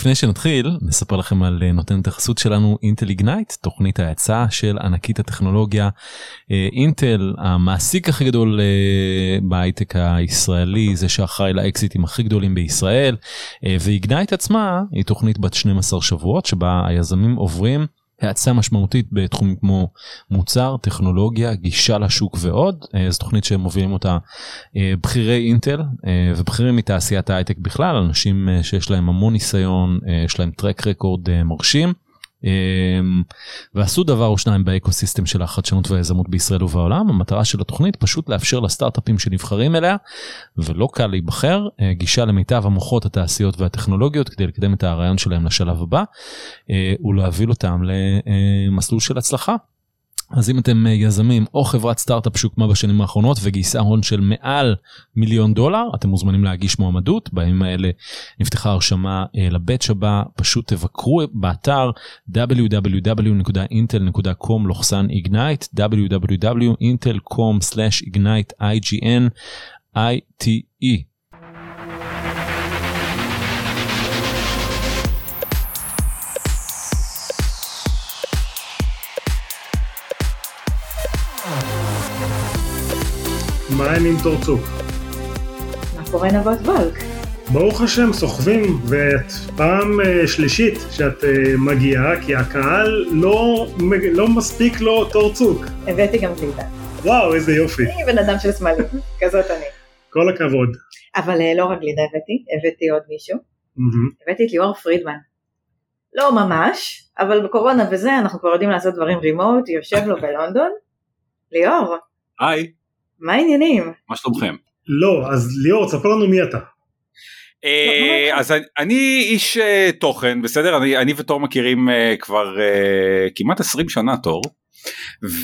לפני שנתחיל נספר לכם על אה, נותנת החסות שלנו אינטל איגנייט תוכנית ההאצה של ענקית הטכנולוגיה אה, אינטל המעסיק הכי גדול אה, בהייטק הישראלי זה שאחראי לאקזיטים הכי גדולים בישראל ואיגנייט עצמה היא תוכנית בת 12 שבועות שבה היזמים עוברים. האצה משמעותית בתחומים כמו מוצר, טכנולוגיה, גישה לשוק ועוד. זו תוכנית שמובילים אותה בכירי אינטל ובכירים מתעשיית ההייטק בכלל, אנשים שיש להם המון ניסיון, יש להם טרק רקורד מרשים. אמ, ועשו דבר או שניים באקוסיסטם של החדשנות והיזמות בישראל ובעולם המטרה של התוכנית פשוט לאפשר לסטארט-אפים שנבחרים אליה ולא קל להיבחר אה, גישה למיטב המוחות התעשיות והטכנולוגיות כדי לקדם את הרעיון שלהם לשלב הבא אה, ולהוביל אותם למסלול של הצלחה. אז אם אתם אה, יזמים או חברת סטארט-אפ שהוקמה בשנים האחרונות וגייסה הון של מעל מיליון דולר, אתם מוזמנים להגיש מועמדות. בימים האלה נפתחה הרשמה אה, לבאץ' הבא, פשוט תבקרו באתר www.intel.com/ignite www.intel.com/ignite ign ite מה העניינים תורצוק? מה קורה נבות וולק? ברוך השם, סוחבים, ואת פעם uh, שלישית שאת uh, מגיעה, כי הקהל לא, לא מספיק לו תורצוק. הבאתי גם גלידה. וואו, איזה יופי. אני בן אדם של סמלים, כזאת אני. כל הכבוד. אבל uh, לא רק גלידה הבאתי, הבאתי עוד מישהו. Mm-hmm. הבאתי את ליאור פרידמן. לא ממש, אבל בקורונה וזה אנחנו כבר יודעים לעשות דברים רימוט, יושב לו בלונדון. ליאור. היי. מה העניינים? מה שלומכם? לא, אז ליאור, תספר לנו מי אתה. אה, אז אני איש אה, תוכן בסדר אני, אני ותור מכירים אה, כבר כמעט 20 שנה תור.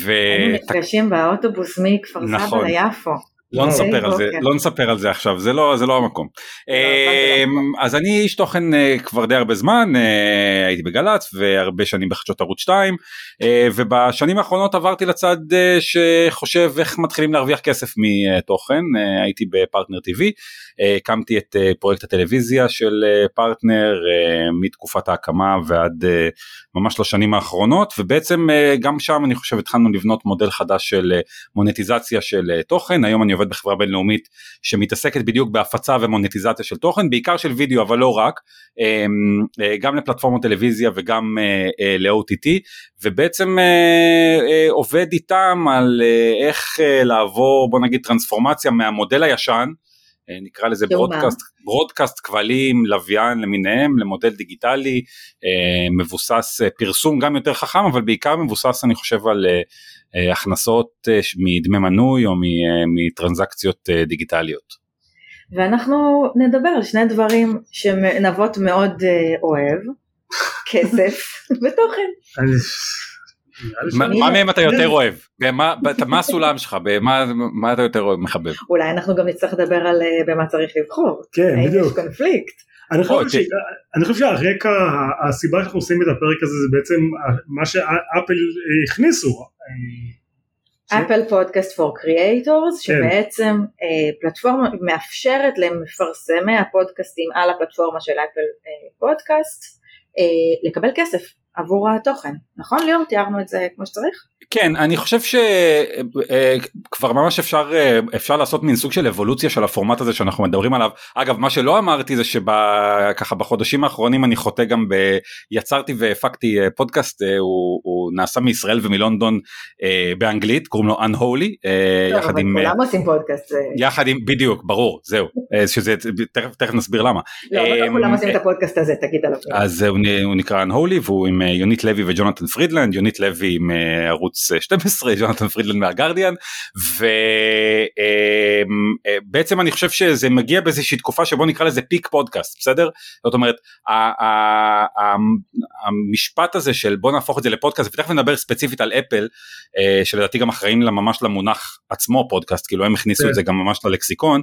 היינו נפגשים באוטובוס מכפר סבא נכון. ליפו. לא נספר על זה לא נספר על זה עכשיו זה לא זה לא המקום. לא, אמ, אז אני איש תוכן אה, כבר די הרבה זמן אה, הייתי בגל"צ והרבה שנים בחדשות ערוץ 2 אה, ובשנים האחרונות עברתי לצד שחושב איך מתחילים להרוויח כסף מתוכן הייתי בפרטנר TV הקמתי את פרויקט הטלוויזיה של פרטנר מתקופת ההקמה ועד ממש לשנים האחרונות ובעצם גם שם אני חושב התחלנו לבנות מודל חדש של מונטיזציה של תוכן היום אני עובד בחברה בינלאומית שמתעסקת בדיוק בהפצה ומונטיזציה של תוכן, בעיקר של וידאו אבל לא רק, אמ, אה, גם לפלטפורמות טלוויזיה וגם אה, אה, ל-OTT, ובעצם עובד איתם על איך לעבור בוא נגיד טרנספורמציה מהמודל הישן, נקרא לזה ברודקאסט, ברודקאסט כבלים, לוויין למיניהם, למודל דיגיטלי, מבוסס פרסום גם יותר חכם, אבל בעיקר מבוסס אני חושב על אה, הכנסות אה, מדמי מנוי או אה, מטרנזקציות דיגיטליות. ואנחנו נדבר על שני דברים שנבות מאוד אוהב, כסף ותוכן. מה מהם אתה יותר אוהב? מה הסולם שלך? מה אתה יותר אוהב מחבב? אולי אנחנו גם נצטרך לדבר על במה צריך לבחור. כן, בדיוק. יש קונפליקט. אני חושב, אני חושב שהרקע, הסיבה שאנחנו עושים את הפרק הזה זה בעצם מה שאפל הכניסו. אפל פודקאסט for creators שבעצם אה, פלטפורמה מאפשרת למפרסמי הפודקאסטים על הפלטפורמה של אפל אה, פודקאסט אה, לקבל כסף עבור התוכן, נכון ליאור? תיארנו את זה כמו שצריך? כן, אני חושב שכבר ממש אפשר, אפשר לעשות מין סוג של אבולוציה של הפורמט הזה שאנחנו מדברים עליו. אגב, מה שלא אמרתי זה שככה בחודשים האחרונים אני חוטא גם ב... יצרתי והפקתי פודקאסט, הוא, הוא נעשה מישראל ומלונדון באנגלית, קוראים לו Unholy. טוב, אבל עם, כולם עושים פודקאסט. יחד עם, בדיוק, ברור, זהו, שזה, תכף, תכף נסביר למה. לא, אבל לא כולם עושים את הפודקאסט הזה, תגיד עליו. אז הוא נקרא Unholy והוא עם יונית לוי וג'ונתן פרידלנד, יונית לוי עם ערוץ 12, ג'ונתן פרידלנד מהגרדיאן, ובעצם אני חושב שזה מגיע באיזושהי תקופה שבו נקרא לזה peak פודקאסט, בסדר? זאת אומרת, המשפט הזה של בוא נהפוך את זה לפודקאסט, ותכף נדבר ספציפית על אפל, שלדעתי גם אחראים ממש למונח עצמו פודקאסט, כאילו הם הכניסו את זה גם ממש ללקסיקון.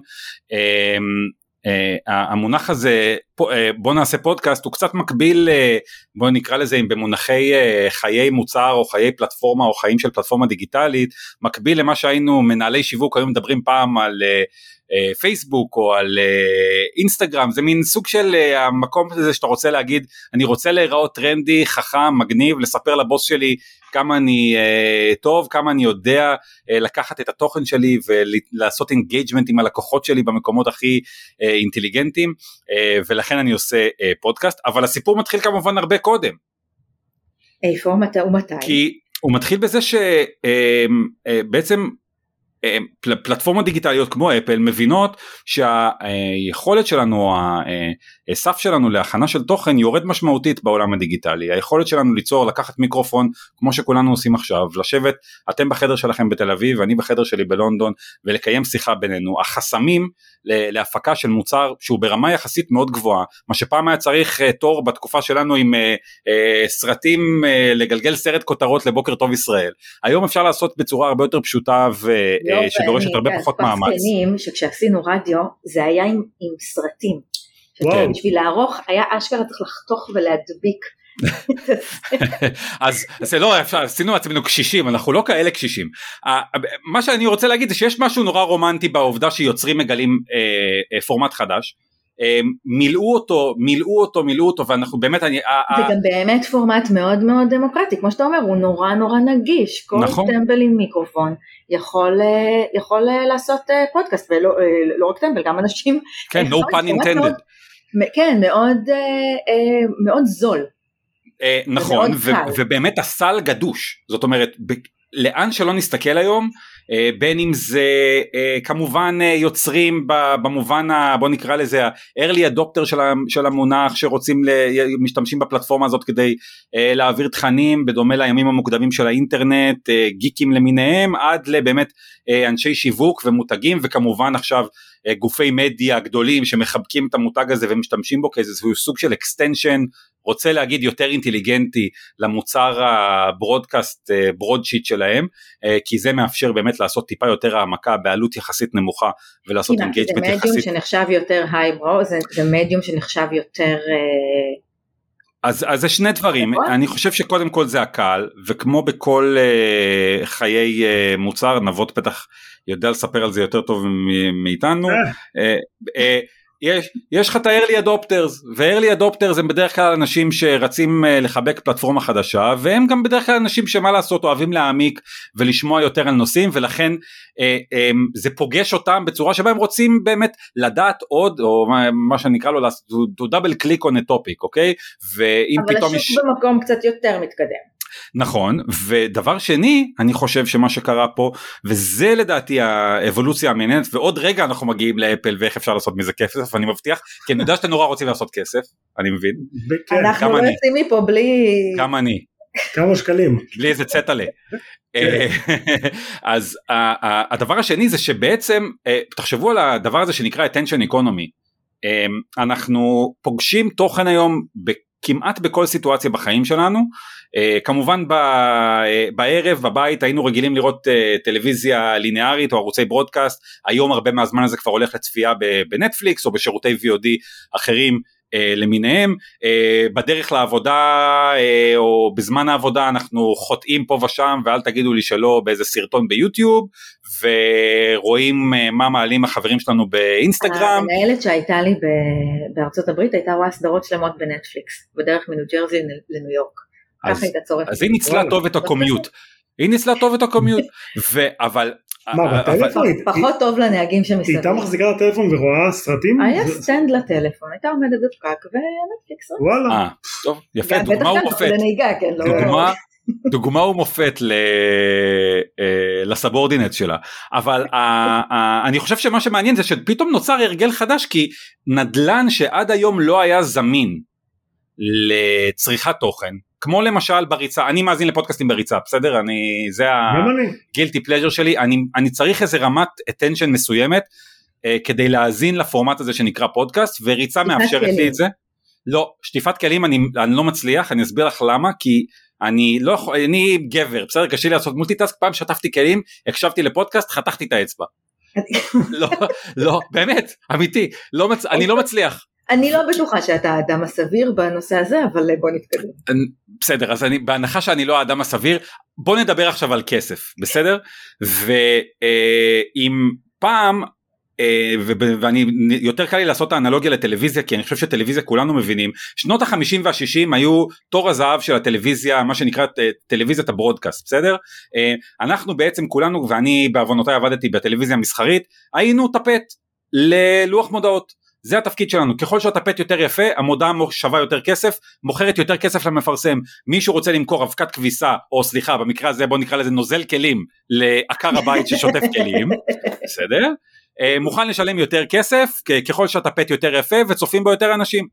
Uh, המונח הזה uh, בוא נעשה פודקאסט הוא קצת מקביל uh, בוא נקרא לזה אם במונחי uh, חיי מוצר או חיי פלטפורמה או חיים של פלטפורמה דיגיטלית מקביל למה שהיינו מנהלי שיווק היו מדברים פעם על uh, פייסבוק או על אינסטגרם זה מין סוג של המקום הזה שאתה רוצה להגיד אני רוצה להיראות טרנדי חכם מגניב לספר לבוס שלי כמה אני טוב, כמה אני יודע לקחת את התוכן שלי ולעשות engagement עם הלקוחות שלי במקומות הכי אינטליגנטיים, אה, ולכן אני עושה פודקאסט, אבל הסיפור מתחיל כמובן הרבה קודם. איפה, מתי ומתי? כי הוא מתחיל בזה שבעצם פל, פלטפורמות דיגיטליות כמו אפל מבינות שהיכולת שלנו, הסף שלנו להכנה של תוכן יורד משמעותית בעולם הדיגיטלי. היכולת שלנו ליצור, לקחת מיקרופון כמו שכולנו עושים עכשיו, לשבת אתם בחדר שלכם בתל אביב ואני בחדר שלי בלונדון ולקיים שיחה בינינו. החסמים להפקה של מוצר שהוא ברמה יחסית מאוד גבוהה, מה שפעם היה צריך אה, תור בתקופה שלנו עם אה, אה, סרטים, לגלגל סרט כותרות לבוקר טוב ישראל. היום אפשר לעשות בצורה הרבה יותר פשוטה ושדורשת הרבה פחות מאמץ. שכשעשינו רדיו זה היה עם, עם סרטים. בשביל לערוך היה אשכרה צריך לחתוך ולהדביק. אז זה לא עשינו עצמנו קשישים אנחנו לא כאלה קשישים. מה שאני רוצה להגיד זה שיש משהו נורא רומנטי בעובדה שיוצרים מגלים אה, אה, פורמט חדש. אה, מילאו אותו מילאו אותו מילאו אותו ואנחנו באמת אני זה גם באמת פורמט מאוד מאוד דמוקרטי. כמו שאתה אומר הוא נורא נורא נגיש. כל נכון. טמבל עם מיקרופון יכול יכול לעשות פודקאסט ולא לא רק טמבל גם אנשים כן no pun intended. כן מאוד מאוד זול. אה, נכון, ובאמת הסל גדוש, זאת אומרת, לאן שלא נסתכל היום, אה, בין אם זה אה, כמובן יוצרים במובן ה... בוא נקרא לזה ה-early adopter של המונח שרוצים, משתמשים בפלטפורמה הזאת כדי להעביר תכנים בדומה לימים המוקדמים של האינטרנט, גיקים למיניהם, עד לבאמת אנשי שיווק ומותגים וכמובן עכשיו גופי מדיה גדולים שמחבקים את המותג הזה ומשתמשים בו כאיזה סוג של extension רוצה להגיד יותר אינטליגנטי למוצר הברודקאסט ברודשיט שלהם כי זה מאפשר באמת לעשות טיפה יותר העמקה בעלות יחסית נמוכה ולעשות engagement יחסית. זה מדיום שנחשב יותר highbrow זה, זה מדיום שנחשב יותר אז, אז זה שני דברים, נכון. אני חושב שקודם כל זה הקהל, וכמו בכל אה, חיי אה, מוצר, נבות בטח יודע לספר על זה יותר טוב מאיתנו, אה, אה, יש, יש לך את ה-early adopters, ו-early adopters הם בדרך כלל אנשים שרצים אה, לחבק פלטפורמה חדשה, והם גם בדרך כלל אנשים שמה לעשות אוהבים להעמיק ולשמוע יותר על נושאים, ולכן uh, um, זה פוגש אותם בצורה שבה הם רוצים באמת לדעת עוד, או מה, מה שנקרא לו, to, to double click on a topic, אוקיי? ואם פתאום יש... אבל השוק במקום קצת יותר מתקדם. נכון ודבר שני אני חושב שמה שקרה פה וזה לדעתי האבולוציה המעניינת ועוד רגע אנחנו מגיעים לאפל ואיך אפשר לעשות מזה כסף אני מבטיח כי אני יודע שאתם נורא רוצים לעשות כסף אני מבין. אנחנו לא יוצאים מפה בלי. גם אני. כמה שקלים. בלי איזה צטלה. אה, אז הדבר השני זה שבעצם אה, תחשבו על הדבר הזה שנקרא attention economy. אה, אנחנו פוגשים תוכן היום כמעט בכל סיטואציה בחיים שלנו Uh, כמובן ב, uh, בערב בבית היינו רגילים לראות uh, טלוויזיה ליניארית או ערוצי ברודקאסט. היום הרבה מהזמן הזה כבר הולך לצפייה בנטפליקס או בשירותי VOD אחרים למיניהם uh, בדרך לעבודה uh, או בזמן העבודה אנחנו חוטאים פה ושם ואל תגידו לי שלא באיזה סרטון ביוטיוב ורואים מה מעלים החברים שלנו באינסטגרם. המנהלת שהייתה לי בארצות הברית הייתה רואה סדרות שלמות בנטפליקס בדרך מניו ג'רזי לניו יורק. אז, אז היא ניצלה טוב את הקומיוט. היא ניצלה טוב את הקומיוט, אבל... מה, בטלפון? פחות טוב לנהגים שמסתכלים. היא הייתה מחזיקה לטלפון ורואה סרטים? היה סטנד לטלפון, הייתה עומדת בפקק ונטפליקס. וואלה. אה, טוב, יפה, דוגמה ומופת. כן, לא- דוגמה דוגמה ומופת אה, ל subordinate שלה אבל אני חושב שמה שמעניין זה שפתאום נוצר הרגל חדש כי נדלן שעד היום לא היה זמין לצריכת תוכן כמו למשל בריצה אני מאזין לפודקאסטים בריצה בסדר אני זה ה guilty pleasure שלי אני אני צריך איזה רמת attention מסוימת אה, כדי להאזין לפורמט הזה שנקרא פודקאסט וריצה מאפשרת כלים. לי את זה. לא שטיפת כלים אני, אני לא מצליח אני אסביר לך למה כי אני לא יכול אני גבר בסדר קשה לי לעשות multitask פעם שטפתי כלים הקשבתי לפודקאסט חתכתי את האצבע. לא לא באמת אמיתי לא מצ... אני לא מצליח אני לא בטוחה שאתה האדם הסביר בנושא הזה, אבל בוא נתקדם. בסדר, אז אני, בהנחה שאני לא האדם הסביר, בוא נדבר עכשיו על כסף, בסדר? ואם פעם אה, ואני יותר קל לי לעשות את האנלוגיה לטלוויזיה כי אני חושב שטלוויזיה כולנו מבינים שנות החמישים והשישים היו תור הזהב של הטלוויזיה מה שנקרא טלוויזיית הברודקאסט בסדר אה, אנחנו בעצם כולנו ואני בעוונותיי עבדתי בטלוויזיה המסחרית היינו טפט ללוח מודעות זה התפקיד שלנו. ככל שהטפט יותר יפה המודעה שווה יותר כסף מוכרת יותר כסף למפרסם. מישהו רוצה למכור אבקת כביסה או סליחה במקרה הזה בוא נקרא לזה נוזל כלים לעקר הבית ששוטף כלים בסדר? אה, מוכן לשלם יותר כסף ככל שהטפט יותר יפה וצופים בו יותר אנשים.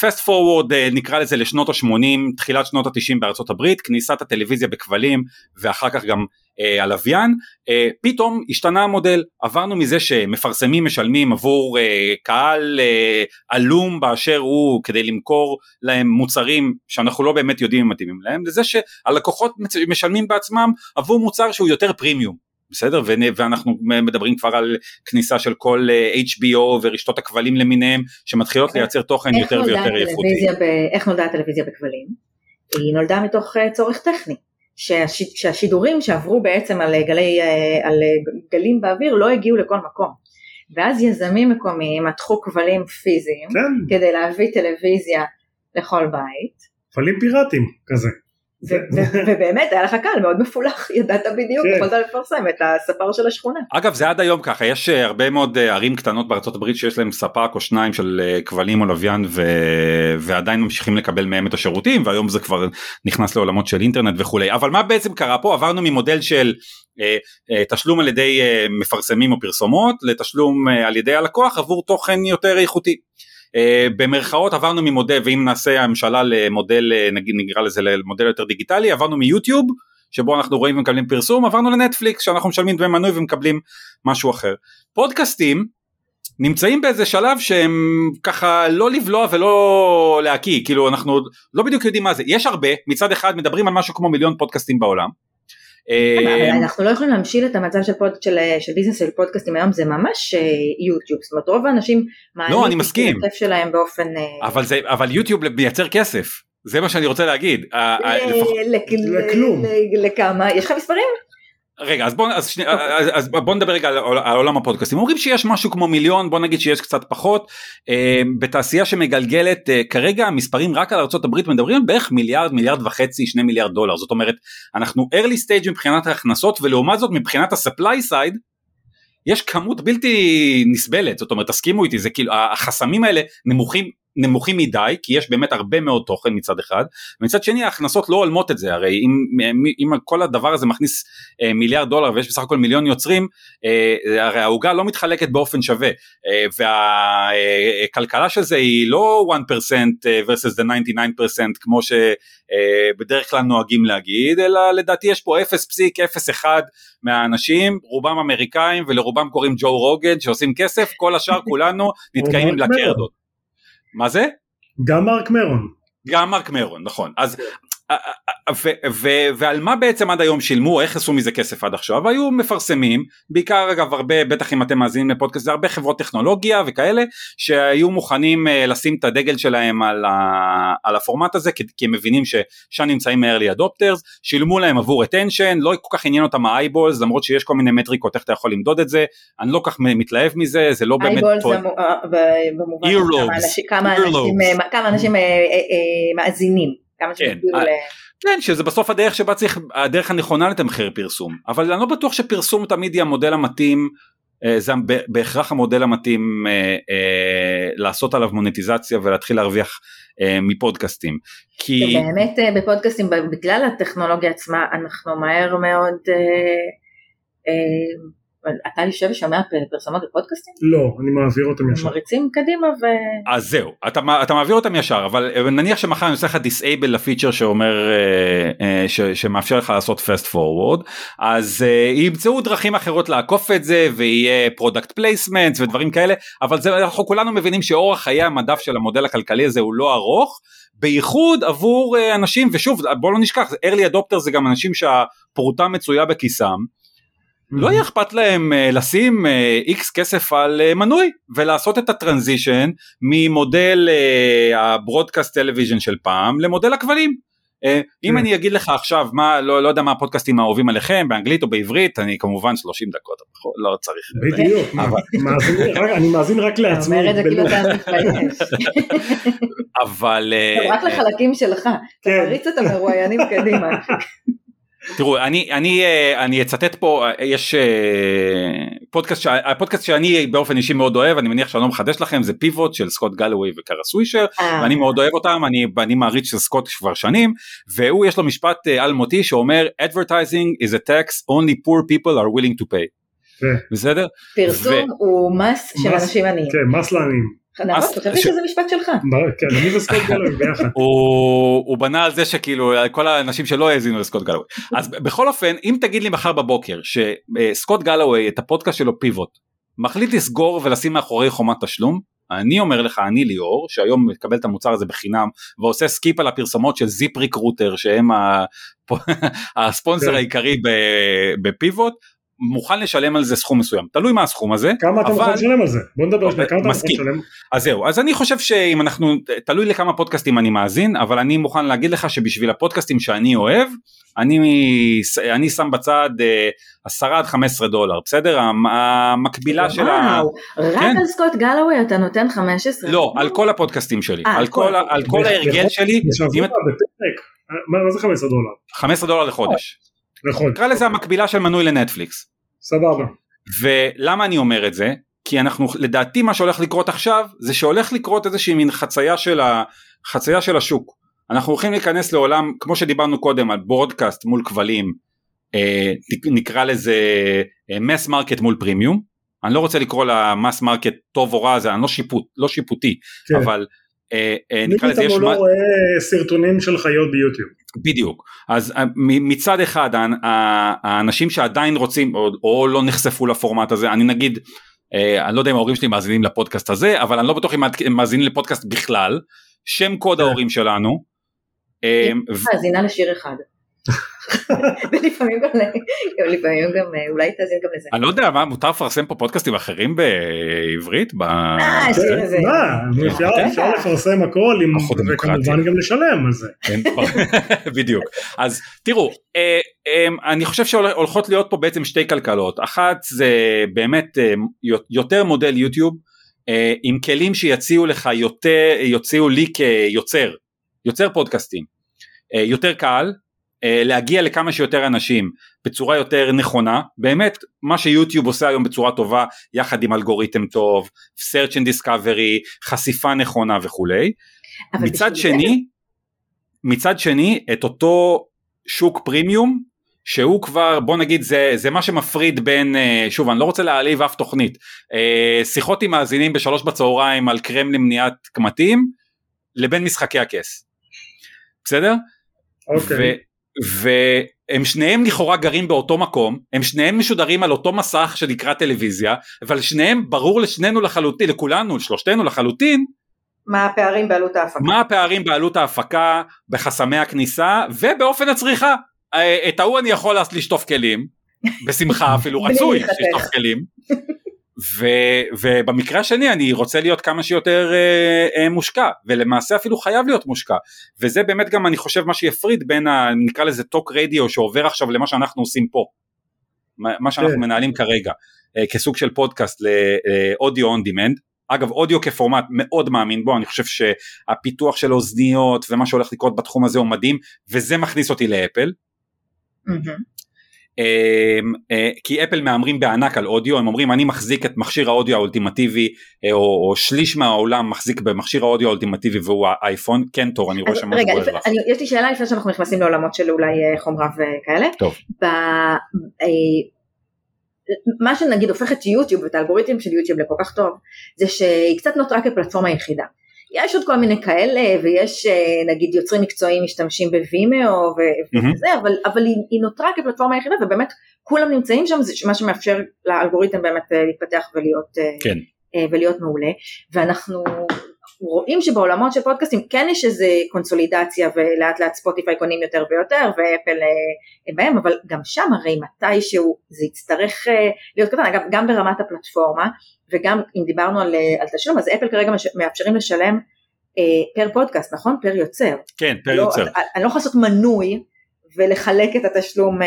פסט uh, פורוורד uh, נקרא לזה לשנות ה-80 תחילת שנות ה-90 בארצות הברית כניסת הטלוויזיה בכבלים ואחר כך גם uh, הלוויין uh, פתאום השתנה המודל עברנו מזה שמפרסמים משלמים עבור uh, קהל uh, עלום באשר הוא כדי למכור להם מוצרים שאנחנו לא באמת יודעים אם מתאימים להם לזה שהלקוחות משלמים בעצמם עבור מוצר שהוא יותר פרימיום בסדר ואנחנו מדברים כבר על כניסה של כל אה, HBO ורשתות הכבלים למיניהם שמתחילות לייצר תוכן יותר ויותר איכותי. איך נולדה הטלוויזיה בכבלים? היא נולדה מתוך אה, צורך טכני. שהשידורים שעברו בעצם על, גלי, אה, על גלים באוויר לא הגיעו לכל מקום. ואז יזמים מקומיים מתחו כבלים פיזיים כן. כדי להביא טלוויזיה לכל בית. כבלים פיראטיים כזה. ובאמת היה לך קל מאוד מפולח ידעת בדיוק כן. יכולת לפרסם את הספר של השכונה. אגב זה עד היום ככה יש אה, הרבה מאוד אה, ערים קטנות בארצות הברית שיש להם ספק או שניים של אה, כבלים או לוויין ו... ועדיין ממשיכים לקבל מהם את השירותים והיום זה כבר נכנס לעולמות של אינטרנט וכולי אבל מה בעצם קרה פה עברנו ממודל של אה, אה, תשלום על ידי אה, מפרסמים או פרסומות לתשלום על ידי הלקוח עבור תוכן יותר איכותי. Uh, במרכאות עברנו ממודל ואם נעשה הממשלה למודל נגיד נקרא לזה למודל יותר דיגיטלי עברנו מיוטיוב שבו אנחנו רואים ומקבלים פרסום עברנו לנטפליקס שאנחנו משלמים דמי מנוי ומקבלים משהו אחר. פודקאסטים נמצאים באיזה שלב שהם ככה לא לבלוע ולא להקיא כאילו אנחנו לא בדיוק יודעים מה זה יש הרבה מצד אחד מדברים על משהו כמו מיליון פודקאסטים בעולם אה, אנחנו לא יכולים להמשיל את המצב של, פוד, של, של ביזנס של פודקאסטים היום זה ממש יוטיוב זאת אומרת רוב האנשים לא אני מסכים. שלהם באופן אה, אבל זה אבל יוטיוב מייצר כסף. זה מה שאני רוצה להגיד. לכלום לכמה? יש לך מספרים רגע אז בוא, אז, שני, אז, אז בוא נדבר רגע על, על עולם הפודקאסטים. אומרים שיש משהו כמו מיליון בוא נגיד שיש קצת פחות. אה, בתעשייה שמגלגלת אה, כרגע המספרים רק על ארה"ב מדברים על בערך מיליארד מיליארד וחצי שני מיליארד דולר. זאת אומרת אנחנו early stage מבחינת ההכנסות ולעומת זאת מבחינת ה-supply side יש כמות בלתי נסבלת. זאת אומרת תסכימו איתי זה כאילו החסמים האלה נמוכים נמוכים מדי כי יש באמת הרבה מאוד תוכן מצד אחד ומצד שני ההכנסות לא הולמות את זה הרי אם, אם כל הדבר הזה מכניס אה, מיליארד דולר ויש בסך הכל מיליון יוצרים אה, הרי העוגה לא מתחלקת באופן שווה אה, והכלכלה של זה היא לא 1% אה, versus the 99% כמו שבדרך כלל נוהגים להגיד אלא לדעתי יש פה 0.01 מהאנשים רובם אמריקאים ולרובם קוראים ג'ו רוגן שעושים כסף כל השאר כולנו נתקעים עם לקרדות. מה זה? גם מרק מרון. גם מרק מרון נכון אז ועל מה בעצם עד היום שילמו איך עשו מזה כסף עד עכשיו? היו מפרסמים בעיקר אגב הרבה בטח אם אתם מאזינים לפודקאסט זה הרבה חברות טכנולוגיה וכאלה שהיו מוכנים לשים את הדגל שלהם על, ה, על הפורמט הזה כי, כי הם מבינים ששם נמצאים מ-early adopters שילמו להם עבור attention לא כל כך עניין אותם ה-eyeballs למרות שיש כל מיני מטריקות איך אתה יכול למדוד את זה אני לא כך מתלהב מזה זה לא באמת כמה אנשים מאזינים כמה כן, ל... כן, שזה בסוף הדרך שבה צריך, הדרך הנכונה לתמחר פרסום, אבל אני לא בטוח שפרסום תמיד יהיה המודל המתאים, אה, זה בהכרח המודל המתאים אה, אה, לעשות עליו מונטיזציה ולהתחיל להרוויח אה, מפודקאסטים. כי... באמת אה, בפודקאסטים, בגלל הטכנולוגיה עצמה, אנחנו מהר מאוד... אתה יושב ושומע פרסומות בפודקאסטים? לא, אני מעביר אותם ישר. מריצים קדימה ו... אז זהו, אתה, אתה מעביר אותם ישר, אבל נניח שמחר אני עושה לך disable לפיצ'ר שאומר, אה, אה, ש, שמאפשר לך לעשות fast forward, אז אה, ימצאו דרכים אחרות לעקוף את זה, ויהיה product placement ודברים כאלה, אבל זה, אנחנו כולנו מבינים שאורך חיי המדף של המודל הכלכלי הזה הוא לא ארוך, בייחוד עבור אנשים, ושוב בוא לא נשכח, early adopter זה גם אנשים שהפרוטה מצויה בכיסם. לא יהיה אכפת להם אה, לשים איקס אה, כסף על אה, מנוי ולעשות את ה transition ממודל ה broadcast television של פעם למודל הכבלים. אם אני אגיד לך עכשיו מה לא, לא יודע מה הפודקאסטים האהובים עליכם באנגלית או בעברית אני כמובן 30 דקות לא צריך בדיוק אני מאזין רק לעצמי. אתה אומר את זה כאילו. אבל רק לחלקים שלך תריץ את המרואיינים קדימה. תראו אני אני אני אצטט פה יש פודקאסט הפודקאסט שאני באופן אישי מאוד אוהב אני מניח שאני לא מחדש לכם זה פיבוט של סקוט גלווי וקארה סווישר ואני מאוד אוהב אותם אני אני מעריץ של סקוט כבר שנים והוא יש לו משפט אלמותי שאומר advertising is a tax only poor people are willing to pay. בסדר? פרסום הוא מס של אנשים עניים. כן מס לעניים. חשבתי שזה משפט שלך. כן, אני וסקוט גלווי ביחד. הוא בנה על זה שכאילו כל האנשים שלא האזינו לסקוט גלווי. אז בכל אופן אם תגיד לי מחר בבוקר שסקוט גלווי את הפודקאסט שלו פיבוט מחליט לסגור ולשים מאחורי חומת תשלום אני אומר לך אני ליאור שהיום מקבל את המוצר הזה בחינם ועושה skip על הפרסומות של ZipRecruiter שהם הספונסר העיקרי בפיבוט מוכן לשלם על זה סכום מסוים. תלוי מה הסכום הזה כמה אתה מוכן לשלם על זה? בוא נדבר שנייה כמה אתה מוכן לשלם? אז זהו אז אני חושב שאם אנחנו תלוי לכמה פודקאסטים אני מאזין אבל אני מוכן להגיד לך שבשביל הפודקאסטים שאני אוהב אני אני שם בצד 10 עד 15 דולר בסדר? המקבילה של ה... רק כן? על סקוט גלווי אתה נותן 15 לא על כל הפודקאסטים שלי. על כל על כל ההרגל שלי מה זה 15 דולר? 15 דולר לחודש נכון. נקרא לזה המקבילה של מנוי לנטפליקס. סבבה. ולמה אני אומר את זה? כי אנחנו לדעתי מה שהולך לקרות עכשיו זה שהולך לקרות איזושהי מין חצייה של, ה, חצייה של השוק. אנחנו הולכים להיכנס לעולם כמו שדיברנו קודם על broadcast מול כבלים אה, נקרא לזה mass אה, market מול פרימיום. אני לא רוצה לקרוא ל mass market טוב או רע זה אני לא, שיפוט, לא שיפוטי כן. אבל אה, אה, נקרא לזה יש... מי לא רואה סרטונים של חיות ביוטיוב. בדיוק אז אה, מצד אחד האנשים שעדיין רוצים או, או לא נחשפו לפורמט הזה אני נגיד אני לא יודע אם ההורים שלי מאזינים לפודקאסט הזה אבל אני לא בטוח אם הם מאזינים לפודקאסט בכלל שם קוד כן. ההורים שלנו. מאזינה לשיר אחד. ולפעמים גם, לפעמים גם, אולי תאזין גם לזה. אני לא יודע מה, מותר לפרסם פה פודקאסטים אחרים בעברית? אה, אפשר לפרסם הכל, וכמובן גם לשלם על זה. כן, בדיוק. אז תראו, אה, אה, אני חושב שהולכות להיות פה בעצם שתי כלכלות. אחת זה באמת יותר מודל יוטיוב, עם כלים שיציעו לך יותר, יוציאו לי כיוצר, יוצר פודקאסטים. יותר קל, אה, להגיע לכמה שיותר אנשים בצורה יותר נכונה באמת מה שיוטיוב עושה היום בצורה טובה יחד עם אלגוריתם טוב search and discovery חשיפה נכונה וכולי מצד שני זה... מצד שני את אותו שוק פרימיום שהוא כבר בוא נגיד זה זה מה שמפריד בין אה, שוב אני לא רוצה להעליב אף תוכנית אה, שיחות עם מאזינים בשלוש בצהריים על קרם למניעת קמטים לבין משחקי הכס בסדר? אוקיי. Okay. והם שניהם לכאורה גרים באותו מקום, הם שניהם משודרים על אותו מסך שנקרא טלוויזיה, אבל שניהם ברור לשנינו לחלוטין, לכולנו, שלושתנו לחלוטין, מה הפערים בעלות ההפקה. מה הפערים בעלות ההפקה, בחסמי הכניסה ובאופן הצריכה. אה, את ההוא אני יכול לשטוף כלים, בשמחה אפילו רצוי לשטוף כלים. ו, ובמקרה השני אני רוצה להיות כמה שיותר אה, אה, מושקע ולמעשה אפילו חייב להיות מושקע וזה באמת גם אני חושב מה שיפריד בין ה, נקרא לזה טוק רדיו שעובר עכשיו למה שאנחנו עושים פה מה שאנחנו כן. מנהלים כרגע אה, כסוג של פודקאסט לאודיו און דימנד אגב אודיו כפורמט מאוד מאמין בו אני חושב שהפיתוח של אוזניות ומה שהולך לקרות בתחום הזה הוא מדהים וזה מכניס אותי לאפל. Mm-hmm. אמ, אה, כי אפל מהמרים בענק על אודיו הם אומרים אני מחזיק את מכשיר האודיו האולטימטיבי אה, או, או שליש מהעולם מחזיק במכשיר האודיו האולטימטיבי והוא האייפון כן תור אני רואה שם רגע אני, יש לי שאלה לפני שאנחנו נכנסים לעולמות של אולי אה, חומרה וכאלה. טוב. ב, מה שנגיד הופך את יוטיוב ואת האלגוריתם של יוטיוב לכל כך טוב זה שהיא קצת נותרה כפלטפורמה יחידה. יש עוד כל מיני כאלה ויש אה, נגיד יוצרים מקצועיים משתמשים בווימאו וזה mm-hmm. אבל, אבל היא, היא נותרה כפלטפורמה היחידה ובאמת כולם נמצאים שם זה מה שמאפשר לאלגוריתם באמת אה, להתפתח ולהיות, אה, כן. ולהיות מעולה ואנחנו רואים שבעולמות של פודקאסטים כן יש איזה קונסולידציה ולאט לאט ספוטיפיי קונים יותר ויותר ואפל בהם אבל גם שם הרי מתישהו זה יצטרך להיות קטן אגב גם ברמת הפלטפורמה וגם אם דיברנו על, על תשלום אז אפל כרגע מאפשרים לשלם פר פודקאסט, נכון? פר יוצר. כן, פר לא, יוצר. אני לא יכולה לעשות מנוי ולחלק את התשלום,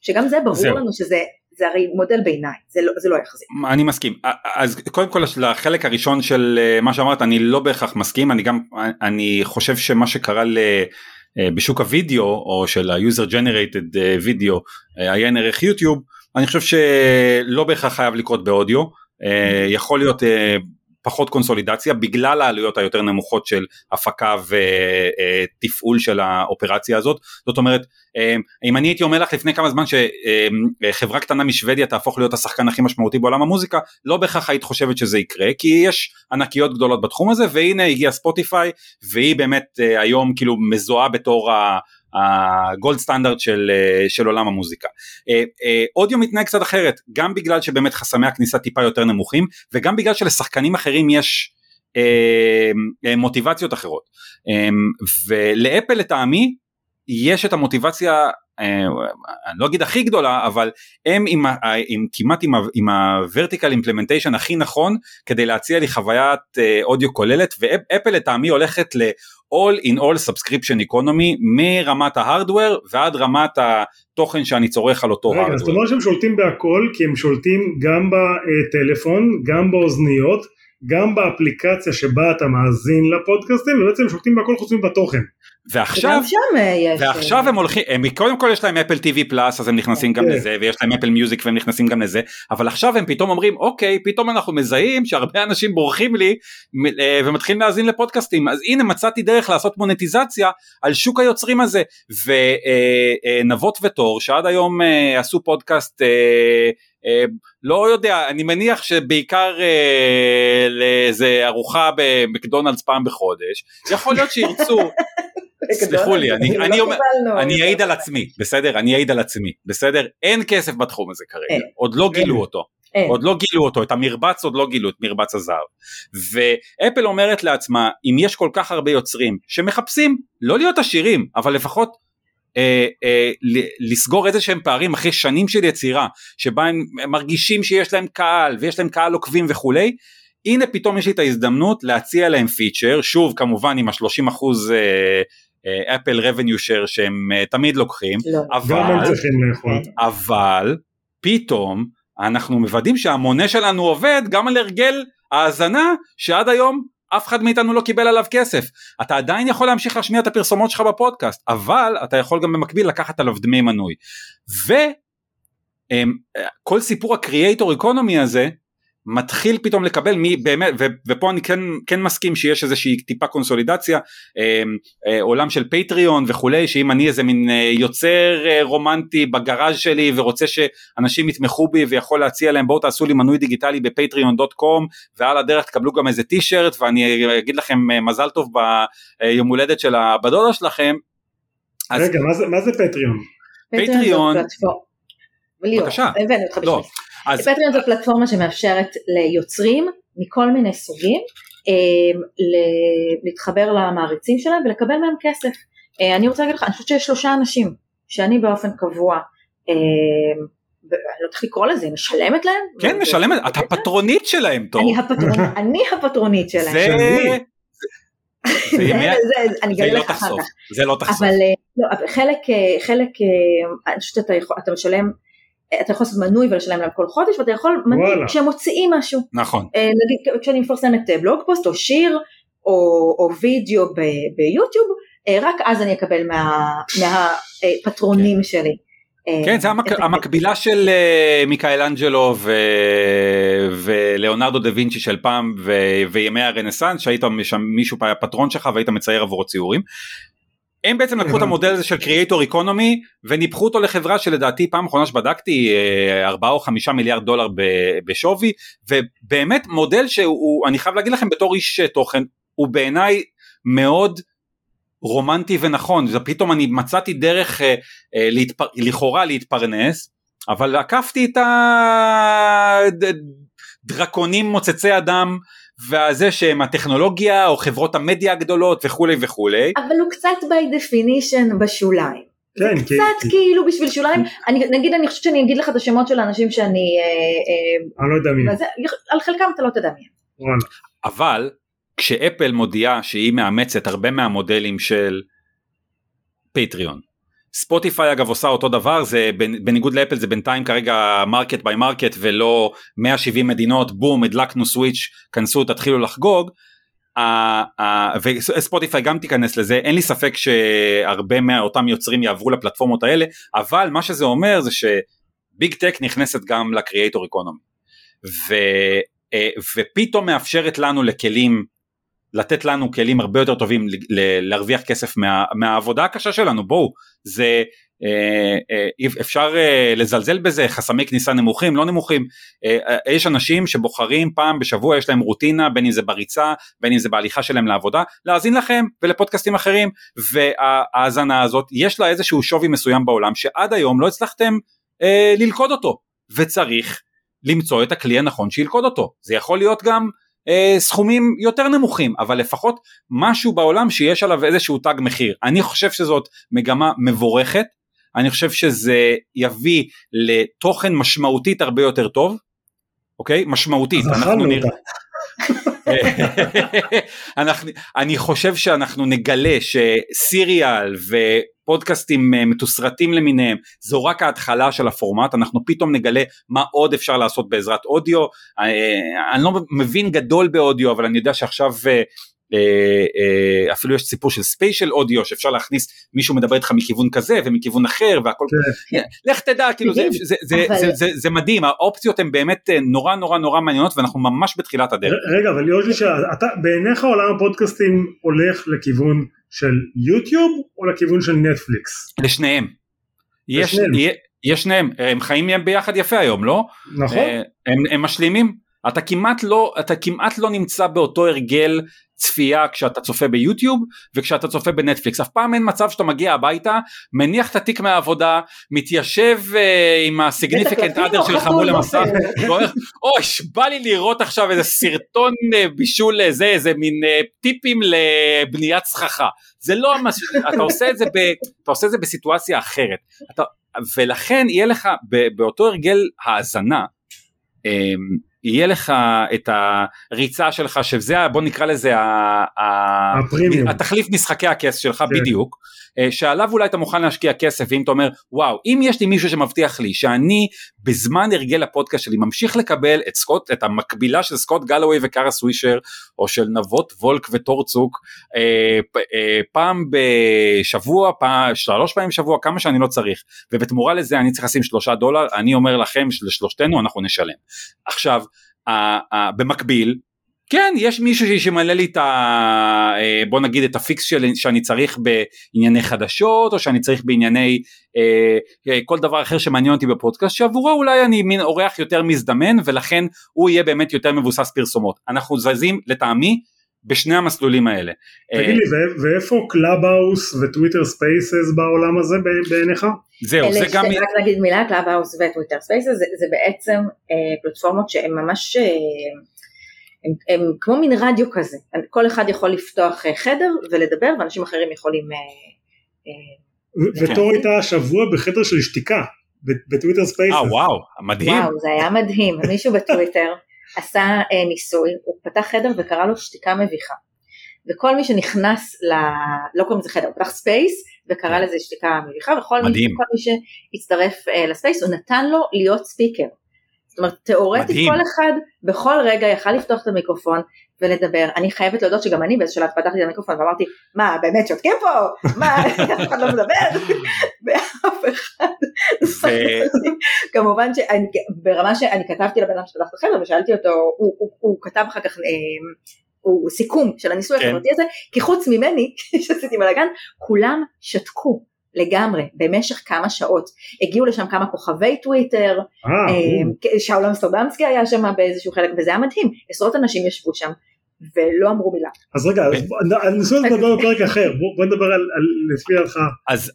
שגם זה ברור זהו. לנו שזה זה הרי מודל ביניים, זה לא, זה לא יחזיק. אני מסכים, אז קודם כל לחלק הראשון של מה שאמרת אני לא בהכרח מסכים, אני גם, אני חושב שמה שקרה ל... בשוק הוידאו או של ה-user generated video עיין ערך יוטיוב. אני חושב שלא בהכרח חייב לקרות באודיו. יכול להיות פחות קונסולידציה בגלל העלויות היותר נמוכות של הפקה ותפעול של האופרציה הזאת. זאת אומרת אם אני הייתי אומר לך לפני כמה זמן שחברה קטנה משוודיה תהפוך להיות השחקן הכי משמעותי בעולם המוזיקה לא בהכרח היית חושבת שזה יקרה כי יש ענקיות גדולות בתחום הזה והנה הגיע ספוטיפיי והיא באמת היום כאילו מזוהה בתור הגולד סטנדרט של, של עולם המוזיקה. אודיו מתנהג קצת אחרת גם בגלל שבאמת חסמי הכניסה טיפה יותר נמוכים וגם בגלל שלשחקנים אחרים יש מוטיבציות אחרות ולאפל לטעמי יש את המוטיבציה אה, אני לא אגיד הכי גדולה אבל הם עם, עם כמעט עם, עם הוורטיקל אימפלמנטיישן הכי נכון כדי להציע לי חוויית אה, אודיו כוללת ואפל לטעמי הולכת ל-all in all subscription economy מרמת ההארדוור ועד רמת התוכן שאני צורך על אותו הארדוור. רגע, זאת אומרת שהם שולטים בהכל כי הם שולטים גם בטלפון גם באוזניות גם באפליקציה שבה אתה מאזין לפודקאסטים ובעצם שולטים בהכל חוץ מבתוכן. ועכשיו, אה, ועכשיו אה, הם הולכים, הם קודם כל יש להם אפל טיווי פלאס אז הם נכנסים גם כן. לזה ויש להם אפל מיוזיק והם נכנסים גם לזה אבל עכשיו הם פתאום אומרים אוקיי פתאום אנחנו מזהים שהרבה אנשים בורחים לי אה, ומתחילים להאזין לפודקאסטים אז הנה מצאתי דרך לעשות מונטיזציה על שוק היוצרים הזה ונבות ותור שעד היום עשו פודקאסט לא יודע אני מניח שבעיקר לאיזה ארוחה במקדונלדס פעם בחודש יכול להיות שירצו סלחו לי, אני, אני, אומר, אני אעיד על עצמי, בסדר? אני אעיד על עצמי, בסדר? אין כסף בתחום הזה כרגע, עוד לא גילו אותו. עוד לא גילו אותו, את המרבץ עוד לא גילו, את מרבץ הזהב. ואפל אומרת לעצמה, אם יש כל כך הרבה יוצרים שמחפשים לא להיות עשירים, אבל לפחות אה, אה, לסגור איזה שהם פערים אחרי שנים של יצירה, שבה הם מרגישים שיש להם קהל ויש להם קהל עוקבים וכולי, הנה פתאום יש לי את ההזדמנות להציע להם פיצ'ר, שוב כמובן עם ה-30 אחוז אה, אפל רבניו שייר שהם uh, תמיד לוקחים, לא. אבל, אבל פתאום אנחנו מוודאים שהמונה שלנו עובד גם על הרגל האזנה שעד היום אף אחד מאיתנו לא קיבל עליו כסף. אתה עדיין יכול להמשיך להשמיע את הפרסומות שלך בפודקאסט, אבל אתה יכול גם במקביל לקחת עליו דמי מנוי. וכל סיפור הקריאייטור איקונומי הזה מתחיל פתאום לקבל מי באמת ו, ופה אני כן, כן מסכים שיש איזושהי טיפה קונסולידציה אה, אה, עולם של פטריון וכולי שאם אני איזה מין אה, יוצר אה, רומנטי בגראז' שלי ורוצה שאנשים יתמכו בי ויכול להציע להם בואו תעשו לי מנוי דיגיטלי בפטריון דוט קום ועל הדרך תקבלו גם איזה טישרט ואני אגיד לכם אה, מזל טוב ביום הולדת של הבדודה שלכם. רגע אז... מה, זה, מה זה פטריון? פטריון. בבקשה. הבאנו אותך בשביל אז... פטריון זו פלטפורמה שמאפשרת ליוצרים מכל מיני סוגים אה, להתחבר למעריצים שלהם ולקבל מהם כסף. אה, אני רוצה להגיד לך, אני חושבת שיש שלושה אנשים שאני באופן קבוע אה, אני לא יודעת לקרוא לזה, משלמת להם? כן, משלמת, את הפטרונית שלהם, טוב. אני הפטרונית שלהם. זה... זה לא תחשוף, זה לא תחשוף. אבל לא, חלק, חלק, אני חושבת שאתה משלם אתה יכול לעשות מנוי ולשלם להם כל חודש ואתה יכול מנוי כשהם מוציאים משהו. נכון. אה, נגיד כשאני מפרסמת אה, בלוג פוסט או שיר או, או וידאו ב, ביוטיוב אה, רק אז אני אקבל מהפטרונים מה, כן. שלי. כן זה המק... המקבילה של מיקאל אנג'לו ו... ולאונרדו דה וינצ'י של פעם ו... וימי הרנסאנס שהיית שם מישהו פטרון שלך והיית מצייר עבורו ציורים הם בעצם לקחו את המודל הזה של קריאייטור איקונומי וניפחו אותו לחברה שלדעתי פעם אחרונה שבדקתי 4 אה, או 5 מיליארד דולר בשווי ובאמת מודל שהוא אני חייב להגיד לכם בתור איש תוכן הוא בעיניי מאוד רומנטי ונכון. זה פתאום אני מצאתי דרך אה, אה, להתפר... לכאורה להתפרנס אבל עקפתי את הדרקונים מוצצי אדם והזה שהם הטכנולוגיה או חברות המדיה הגדולות וכולי וכולי. אבל הוא קצת by definition בשוליים. כן, קצת כן. כאילו בשביל שוליים, אני, נגיד אני חושבת שאני אגיד לך את השמות של האנשים שאני... אה, אה, אני לא יודע מי. על חלקם אתה לא תדע מי. אבל כשאפל מודיעה שהיא מאמצת הרבה מהמודלים של פטריון. ספוטיפיי אגב עושה אותו דבר זה בניגוד לאפל זה בינתיים כרגע market by market ולא 170 מדינות בום הדלקנו switch כנסו תתחילו לחגוג. וספוטיפיי גם תיכנס לזה אין לי ספק שהרבה מאותם יוצרים יעברו לפלטפורמות האלה אבל מה שזה אומר זה שביג טק נכנסת גם לקריאייטור איקונומי אה, ופתאום מאפשרת לנו לכלים לתת לנו כלים הרבה יותר טובים להרוויח כסף מה, מהעבודה הקשה שלנו. בואו זה אה, אה, אפשר אה, לזלזל בזה חסמי כניסה נמוכים לא נמוכים. אה, אה, יש אנשים שבוחרים פעם בשבוע יש להם רוטינה בין אם זה בריצה בין אם זה בהליכה שלהם לעבודה להאזין לכם ולפודקאסטים אחרים. וההאזנה הזאת יש לה איזשהו שווי מסוים בעולם שעד היום לא הצלחתם אה, ללכוד אותו. וצריך למצוא את הכלי הנכון שילכוד אותו. זה יכול להיות גם אה, סכומים יותר נמוכים אבל לפחות משהו בעולם שיש עליו איזשהו תג מחיר. אני חושב שזאת מגמה מבורכת. אני חושב שזה יביא לתוכן משמעותית הרבה יותר טוב. אוקיי? משמעותית. אנחנו נראה אנחנו, אני חושב שאנחנו נגלה שסיריאל ופודקאסטים אה, מתוסרטים למיניהם זו רק ההתחלה של הפורמט אנחנו פתאום נגלה מה עוד אפשר לעשות בעזרת אודיו אה, אני לא מבין גדול באודיו אבל אני יודע שעכשיו אה, אה, אה, אפילו יש סיפור של ספיישל אודיו שאפשר להכניס מישהו מדבר איתך מכיוון כזה ומכיוון אחר והכל כן. לך תדע כאילו זה, זה, זה, זה, זה, זה מדהים האופציות הן באמת אה, נורא נורא נורא מעניינות ואנחנו ממש בתחילת הדרך. רגע אבל יושי בעיניך עולם הפודקאסטים הולך לכיוון של יוטיוב או לכיוון של נטפליקס? לשניהם. יש, יש שניהם הם חיים ביחד יפה היום לא? נכון. הם, הם משלימים אתה כמעט לא אתה כמעט לא נמצא באותו הרגל צפייה כשאתה צופה ביוטיוב וכשאתה צופה בנטפליקס. אף פעם אין מצב שאתה מגיע הביתה מניח את התיק מהעבודה מתיישב uh, עם הסיגניפיקנט אדר שלך מול המסך ואומר אוי בא לי לראות עכשיו איזה סרטון uh, בישול לזה איזה מין uh, טיפים לבניית סככה. זה לא מה אתה עושה את זה ב, אתה עושה את זה בסיטואציה אחרת. אתה, ולכן יהיה לך באותו הרגל האזנה um, יהיה לך את הריצה שלך שזה בוא נקרא לזה התחליף משחקי הכס שלך כן. בדיוק שעליו אולי אתה מוכן להשקיע כסף ואם אתה אומר וואו אם יש לי מישהו שמבטיח לי שאני בזמן הרגל הפודקאסט שלי ממשיך לקבל את סקוט את המקבילה של סקוט גלווי וקארה סווישר או של נבות וולק וטורצוק אה, אה, פעם בשבוע פעם שלוש פעמים בשבוע כמה שאני לא צריך ובתמורה לזה אני צריך לשים שלושה דולר אני אומר לכם שלשלושתנו אנחנו נשלם. עכשיו במקביל כן יש מישהו שימלא לי את ה... אה, בוא נגיד את ה fix שלי, שאני צריך בענייני חדשות או שאני צריך בענייני אה, אה, כל דבר אחר שמעניין אותי בפודקאסט שעבורו אולי אני מין אורח יותר מזדמן ולכן הוא יהיה באמת יותר מבוסס פרסומות אנחנו זזים לטעמי בשני המסלולים האלה. תגיד לי ואיפה Clubhouse ו Twitter Spaces בעולם הזה בעיניך? זהו זה גם... רק נגיד מילה Clubhouse ו Twitter Spaces זה, זה בעצם אה, פלטפורמות שהן ממש אה, הם, הם כמו מין רדיו כזה, כל אחד יכול לפתוח אה, חדר ולדבר ואנשים אחרים יכולים... אה, אה, ותור הייתה השבוע בחדר של שתיקה, ב Twitter Spaces. אה וואו, מדהים. וואו, זה היה מדהים, מישהו בטוויטר עשה ניסוי, הוא פתח חדר וקרא לו שתיקה מביכה. וכל מי שנכנס, ל... לא קוראים לזה חדר, הוא פתח space וקרא כן. לזה שתיקה מביכה, וכל מי, מי שהצטרף ל space הוא נתן לו להיות speaker. זאת אומרת, תיאורטית כל אחד בכל רגע יכל לפתוח את המיקרופון ולדבר. אני חייבת להודות שגם אני באיזשהו שלב פתחתי את המיקרופון ואמרתי, מה, באמת שותקים פה? מה, אף אחד לא מדבר? ואף אחד לא כמובן שברמה שאני כתבתי לבן אדם שפתח את החדר ושאלתי אותו, הוא כתב אחר כך... אה, הוא סיכום של הניסוי כן. החברתי הזה, כי חוץ ממני, שעשיתי בלאגן, כולם שתקו. לגמרי, במשך כמה שעות. הגיעו לשם כמה כוכבי טוויטר, אה, אה, שאול אמסטרדמסקי היה שם באיזשהו חלק, וזה היה מדהים, עשרות אנשים ישבו שם. ולא אמרו מילה. אז רגע, אני ניסו לדבר בפרק אחר, בוא נדבר על לפי דעתך.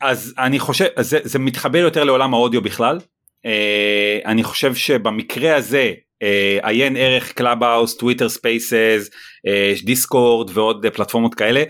אז אני חושב, זה מתחבר יותר לעולם האודיו בכלל, אה, אני חושב שבמקרה הזה עיין ערך Clubhouse, Twitter Spaces, Discord ועוד פלטפורמות כאלה,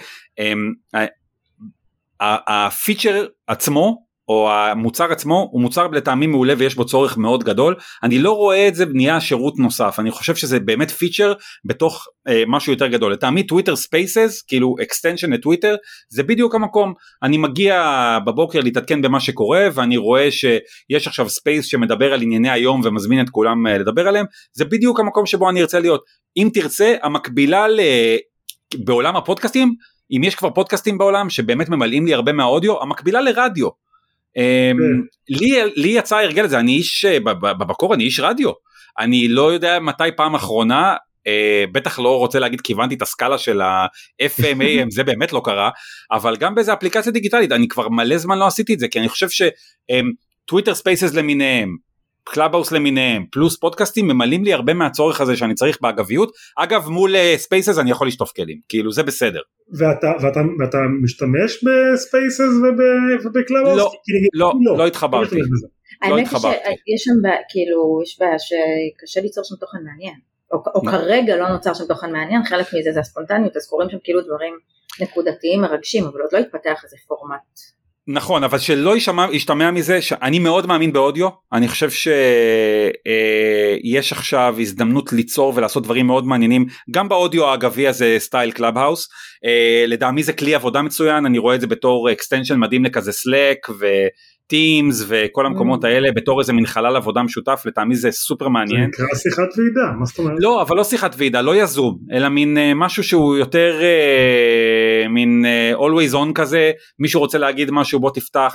הפיצ'ר עצמו או המוצר עצמו הוא מוצר לטעמי מעולה ויש בו צורך מאוד גדול. אני לא רואה את זה בנייה שירות נוסף. אני חושב שזה באמת פיצ'ר בתוך אה, משהו יותר גדול. לטעמי Twitter Spaces כאילו extension ל Twitter זה בדיוק המקום. אני מגיע בבוקר להתעדכן במה שקורה ואני רואה שיש עכשיו space שמדבר על ענייני היום ומזמין את כולם אה, לדבר עליהם. זה בדיוק המקום שבו אני ארצה להיות. אם תרצה המקבילה ל... בעולם הפודקאסטים אם יש כבר פודקאסטים בעולם שבאמת ממלאים לי הרבה מהאודיו המקבילה לרדיו. אמ, כן. לי, לי יצא הרגל הזה אני איש במקור אני איש רדיו אני לא יודע מתי פעם אחרונה אה, בטח לא רוצה להגיד כיוונתי את הסקאלה של ה-FMAM זה באמת לא קרה אבל גם באיזה אפליקציה דיגיטלית אני כבר מלא זמן לא עשיתי את זה כי אני חושב שטוויטר ספייסס למיניהם Clubhouse למיניהם פלוס פודקאסטים ממלאים לי הרבה מהצורך הזה שאני צריך באגביות אגב מול Spaces אה, אני יכול לשטוף כלים כאילו זה בסדר. ואתה, ואתה, ואתה משתמש ב Spaces וב Clubhouse? לא, לא, לא, לא התחברתי. לא האמת היא שיש שם כאילו יש בעיה שקשה ליצור שם תוכן מעניין או, או. כרגע לא נוצר שם תוכן מעניין חלק מזה זה הספונטניות אז קורים שם כאילו דברים נקודתיים מרגשים אבל עוד לא התפתח איזה פורמט נכון אבל שלא ישמע, ישתמע מזה שאני מאוד מאמין באודיו אני חושב שיש אה, עכשיו הזדמנות ליצור ולעשות דברים מאוד מעניינים גם באודיו האגבי הזה סטייל Clubhouse אה, לטעמי זה כלי עבודה מצוין אני רואה את זה בתור extension מדהים לכזה Slack Teams וכל המקומות ממ. האלה בתור איזה מין חלל עבודה משותף לטעמי זה סופר מעניין. זה נקרא שיחת ועידה מה זאת אומרת? לא אבל לא שיחת ועידה לא יזום אלא מין אה, משהו שהוא יותר אה, מין אה, always on כזה מישהו רוצה להגיד משהו בוא תפתח.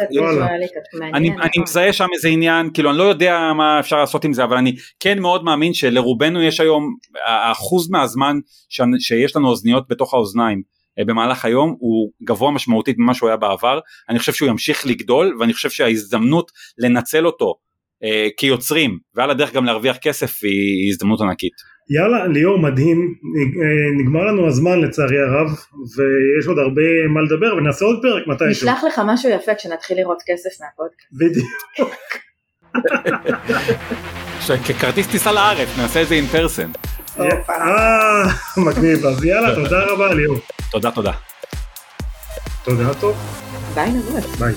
אני, אני נכון. מזהה שם איזה עניין כאילו אני לא יודע מה אפשר לעשות עם זה אבל אני כן מאוד מאמין שלרובנו יש היום האחוז מהזמן שיש לנו אוזניות בתוך האוזניים אה, במהלך היום הוא גבוה משמעותית ממה שהוא היה בעבר אני חושב שהוא ימשיך לגדול ואני חושב שההזדמנות לנצל אותו אה, כיוצרים ועל הדרך גם להרוויח כסף היא הזדמנות ענקית. יאללה ליאור מדהים אה, נגמר לנו הזמן לצערי הרב ויש עוד הרבה מה לדבר ונעשה עוד פרק מתי נשלח לך משהו יפה כשנתחיל לראות כסף מהפודקאסט. בדיוק. ככרטיס טיסה לארץ נעשה את זה עם פרסן. אה, מגניב אז יאללה תודה רבה ליאור. תודה תודה. תודה טוב. ביי נבות. ביי.